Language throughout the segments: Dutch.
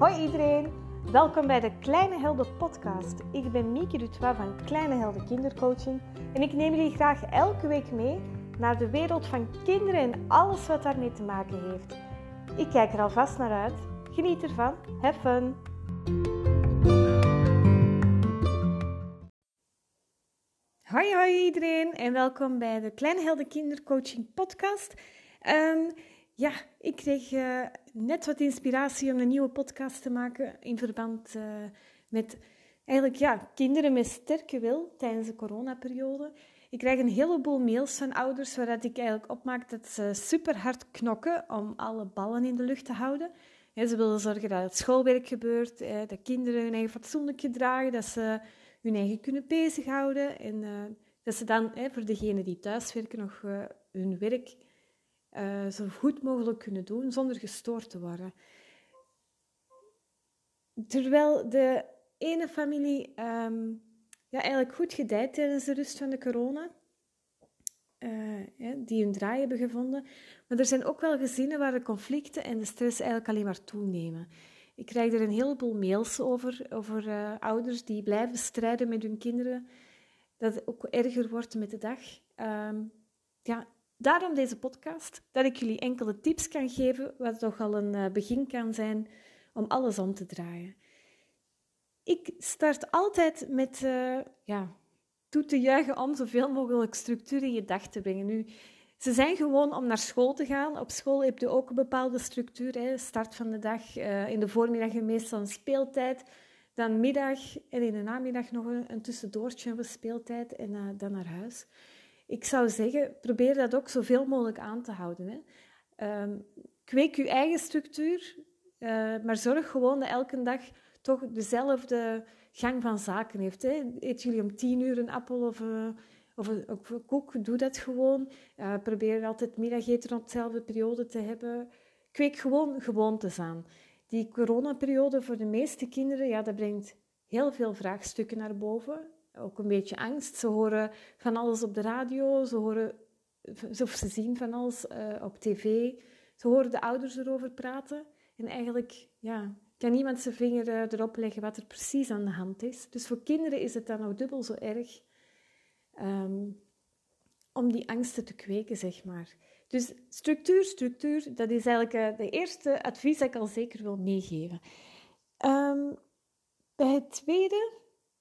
Hoi iedereen, welkom bij de Kleine Helden podcast. Ik ben Mieke Dutois van Kleine Helden Kindercoaching en ik neem jullie graag elke week mee naar de wereld van kinderen en alles wat daarmee te maken heeft. Ik kijk er alvast naar uit. Geniet ervan. Have fun! Hoi hoi iedereen en welkom bij de Kleine Helden Kindercoaching podcast. Um, ja, ik kreeg uh, net wat inspiratie om een nieuwe podcast te maken in verband uh, met eigenlijk ja, kinderen met sterke wil tijdens de coronaperiode. Ik krijg een heleboel mails van ouders waaruit ik eigenlijk opmaak dat ze super hard knokken om alle ballen in de lucht te houden. ze willen zorgen dat het schoolwerk gebeurt, dat kinderen hun eigen fatsoenlijk gedragen, dat ze hun eigen kunnen bezighouden en uh, dat ze dan voor degenen die thuiswerken nog hun werk uh, zo goed mogelijk kunnen doen zonder gestoord te worden. Terwijl de ene familie um, ja, eigenlijk goed gedijt tijdens de rust van de corona, uh, die hun draai hebben gevonden. Maar er zijn ook wel gezinnen waar de conflicten en de stress eigenlijk alleen maar toenemen. Ik krijg er een heleboel mails over, over uh, ouders die blijven strijden met hun kinderen, dat het ook erger wordt met de dag. Um, ja, Daarom deze podcast, dat ik jullie enkele tips kan geven, wat toch al een eh, begin kan zijn om alles om te draaien. Ik start altijd met uh, ja, toe te juichen om zoveel mogelijk structuur in je dag te brengen. Nu, ze zijn gewoon om naar school te gaan. Op school heb je ook een bepaalde structuur. Hè. Start van de dag, uh, in de voormiddag meestal een speeltijd. Dan middag en in de namiddag nog een, een tussendoortje van speeltijd en dan naar huis ik zou zeggen, probeer dat ook zoveel mogelijk aan te houden. Hè. Um, kweek je eigen structuur, uh, maar zorg gewoon dat elke dag toch dezelfde gang van zaken heeft. Hè. Eet jullie om tien uur een appel of, uh, of, een, koek, doe dat gewoon. Uh, probeer altijd middageten op dezelfde periode te hebben. Kweek gewoon gewoontes aan. Die coronaperiode voor de meeste kinderen, ja, dat brengt heel veel vraagstukken naar boven ook een beetje angst. Ze horen van alles op de radio, ze, horen, ze zien van alles uh, op tv. Ze horen de ouders erover praten. En eigenlijk ja, kan niemand zijn vinger uh, erop leggen wat er precies aan de hand is. Dus voor kinderen is het dan nog dubbel zo erg um, om die angsten te kweken, zeg maar. Dus structuur, structuur, dat is eigenlijk uh, de eerste advies dat ik al zeker wil meegeven. Um, bij het tweede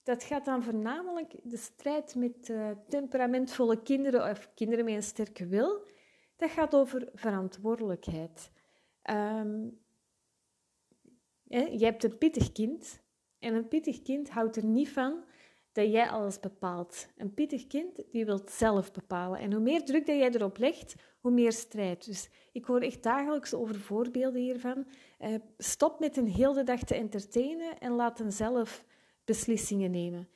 dat gaat dan voornamelijk de strijd met uh, temperamentvolle kinderen of kinderen met een sterke wil. Dat gaat over verantwoordelijkheid. Um, je hebt een pittig kind en een pittig kind houdt er niet van dat jij alles bepaalt. Een pittig kind die wil zelf bepalen. En hoe meer druk dat jij erop legt, hoe meer strijd. Dus ik hoor echt dagelijks over voorbeelden hiervan. Uh, stop met een hele dag te entertainen en laat hem zelf beslissingen nemen.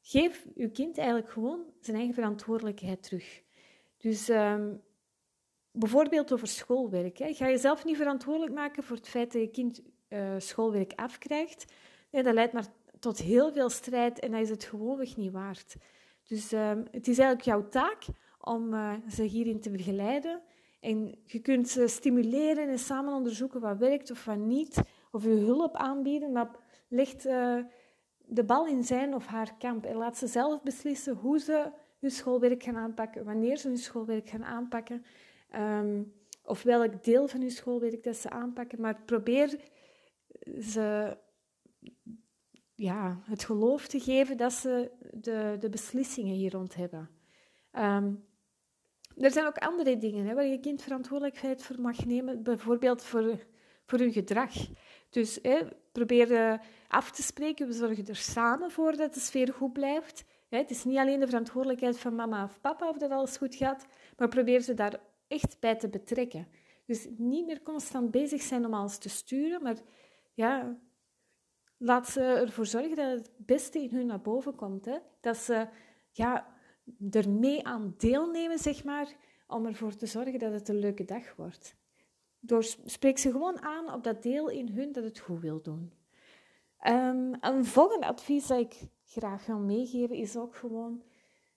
Geef uw kind eigenlijk gewoon zijn eigen verantwoordelijkheid terug. Dus um, bijvoorbeeld over schoolwerk. Hè. Ga je zelf niet verantwoordelijk maken voor het feit dat je kind uh, schoolwerk afkrijgt. Nee, dat leidt maar tot heel veel strijd en dat is het gewoonweg niet waard. Dus um, het is eigenlijk jouw taak om uh, ze hierin te begeleiden. En je kunt ze stimuleren en samen onderzoeken wat werkt of wat niet. Of je hulp aanbieden, maar uh, de bal in zijn of haar kamp en laat ze zelf beslissen hoe ze hun schoolwerk gaan aanpakken, wanneer ze hun schoolwerk gaan aanpakken, um, of welk deel van hun schoolwerk dat ze aanpakken. Maar probeer ze ja, het geloof te geven dat ze de, de beslissingen hier rond hebben. Um, er zijn ook andere dingen hè, waar je kind verantwoordelijkheid voor mag nemen, bijvoorbeeld voor, voor hun gedrag. Dus hè, probeer uh, af te spreken. We zorgen er samen voor dat de sfeer goed blijft. Het is niet alleen de verantwoordelijkheid van mama of papa of dat alles goed gaat, maar probeer ze daar echt bij te betrekken. Dus niet meer constant bezig zijn om alles te sturen, maar ja, laat ze ervoor zorgen dat het beste in hun naar boven komt. Hè? Dat ze ja, er mee aan deelnemen, zeg maar, om ervoor te zorgen dat het een leuke dag wordt. Door, spreek ze gewoon aan op dat deel in hun dat het goed wil doen. Um, een volgende advies dat ik graag wil meegeven is ook gewoon,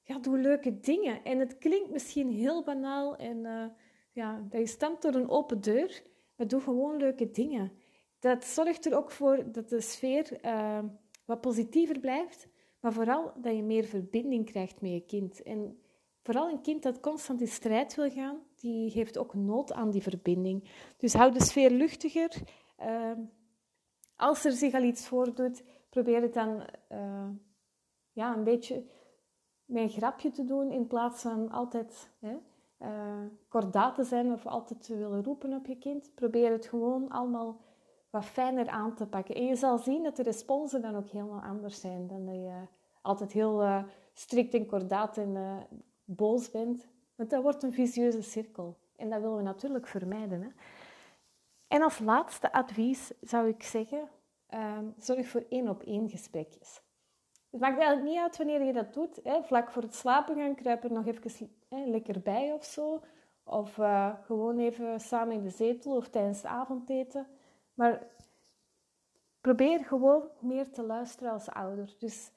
ja, doe leuke dingen. En het klinkt misschien heel banaal en uh, ja, dat je stemt door een open deur, maar doe gewoon leuke dingen. Dat zorgt er ook voor dat de sfeer uh, wat positiever blijft, maar vooral dat je meer verbinding krijgt met je kind. En vooral een kind dat constant in strijd wil gaan, die heeft ook nood aan die verbinding. Dus hou de sfeer luchtiger. Uh, als er zich al iets voordoet, probeer het dan uh, ja, een beetje met een grapje te doen in plaats van altijd hè, uh, kordaat te zijn of altijd te willen roepen op je kind. Probeer het gewoon allemaal wat fijner aan te pakken. En je zal zien dat de responsen dan ook helemaal anders zijn dan dat je altijd heel uh, strikt en kordaat en boos bent. Want dat wordt een vicieuze cirkel. En dat willen we natuurlijk vermijden. Hè? En als laatste advies zou ik zeggen, uh, zorg voor één op één gesprekjes. Het maakt eigenlijk niet uit wanneer je dat doet. Hè. Vlak voor het slapen gaan kruip er nog even hè, lekker bij of zo. Of uh, gewoon even samen in de zetel of tijdens het avondeten. Maar probeer gewoon meer te luisteren als ouder. Dus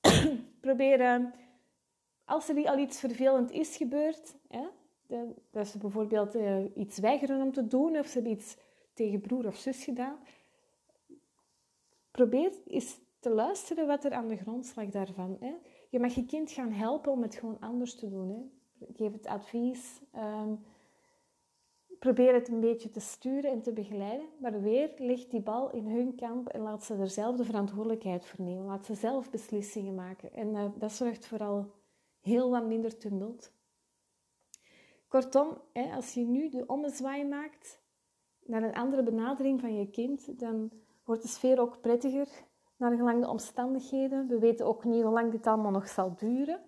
probeer, uh, als er al iets vervelend is gebeurd, dat ze bijvoorbeeld uh, iets weigeren om te doen of ze hebben iets tegen broer of zus gedaan, probeer eens te luisteren wat er aan de grondslag daarvan is. Je mag je kind gaan helpen om het gewoon anders te doen. Hè. Geef het advies. Um, probeer het een beetje te sturen en te begeleiden. Maar weer ligt die bal in hun kamp en laat ze er zelf de verantwoordelijkheid voor nemen. Laat ze zelf beslissingen maken. En uh, dat zorgt vooral heel wat minder tumult. Kortom, als je nu de ommezwaai maakt naar een andere benadering van je kind, dan wordt de sfeer ook prettiger naar gelang de omstandigheden. We weten ook niet hoe lang dit allemaal nog zal duren.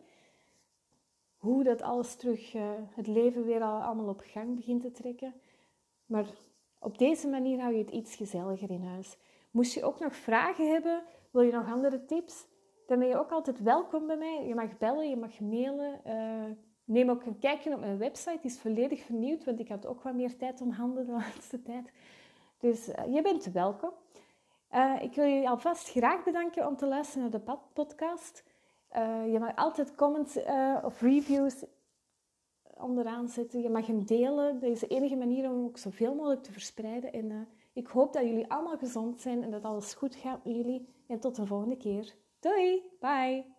Hoe dat alles terug, uh, het leven weer al, allemaal op gang begint te trekken. Maar op deze manier hou je het iets gezelliger in huis. Moest je ook nog vragen hebben, wil je nog andere tips, dan ben je ook altijd welkom bij mij. Je mag bellen, je mag mailen. Uh, neem ook een kijkje op mijn website, die is volledig vernieuwd, want ik had ook wat meer tijd om handen de laatste tijd. Dus uh, je bent welkom. Uh, ik wil jullie alvast graag bedanken om te luisteren naar de podcast. Je mag altijd comments of reviews onderaan zetten. Je mag hem delen. Dat is de enige manier om ook zoveel mogelijk te verspreiden. En ik hoop dat jullie allemaal gezond zijn en dat alles goed gaat met jullie. En tot de volgende keer. Doei! Bye!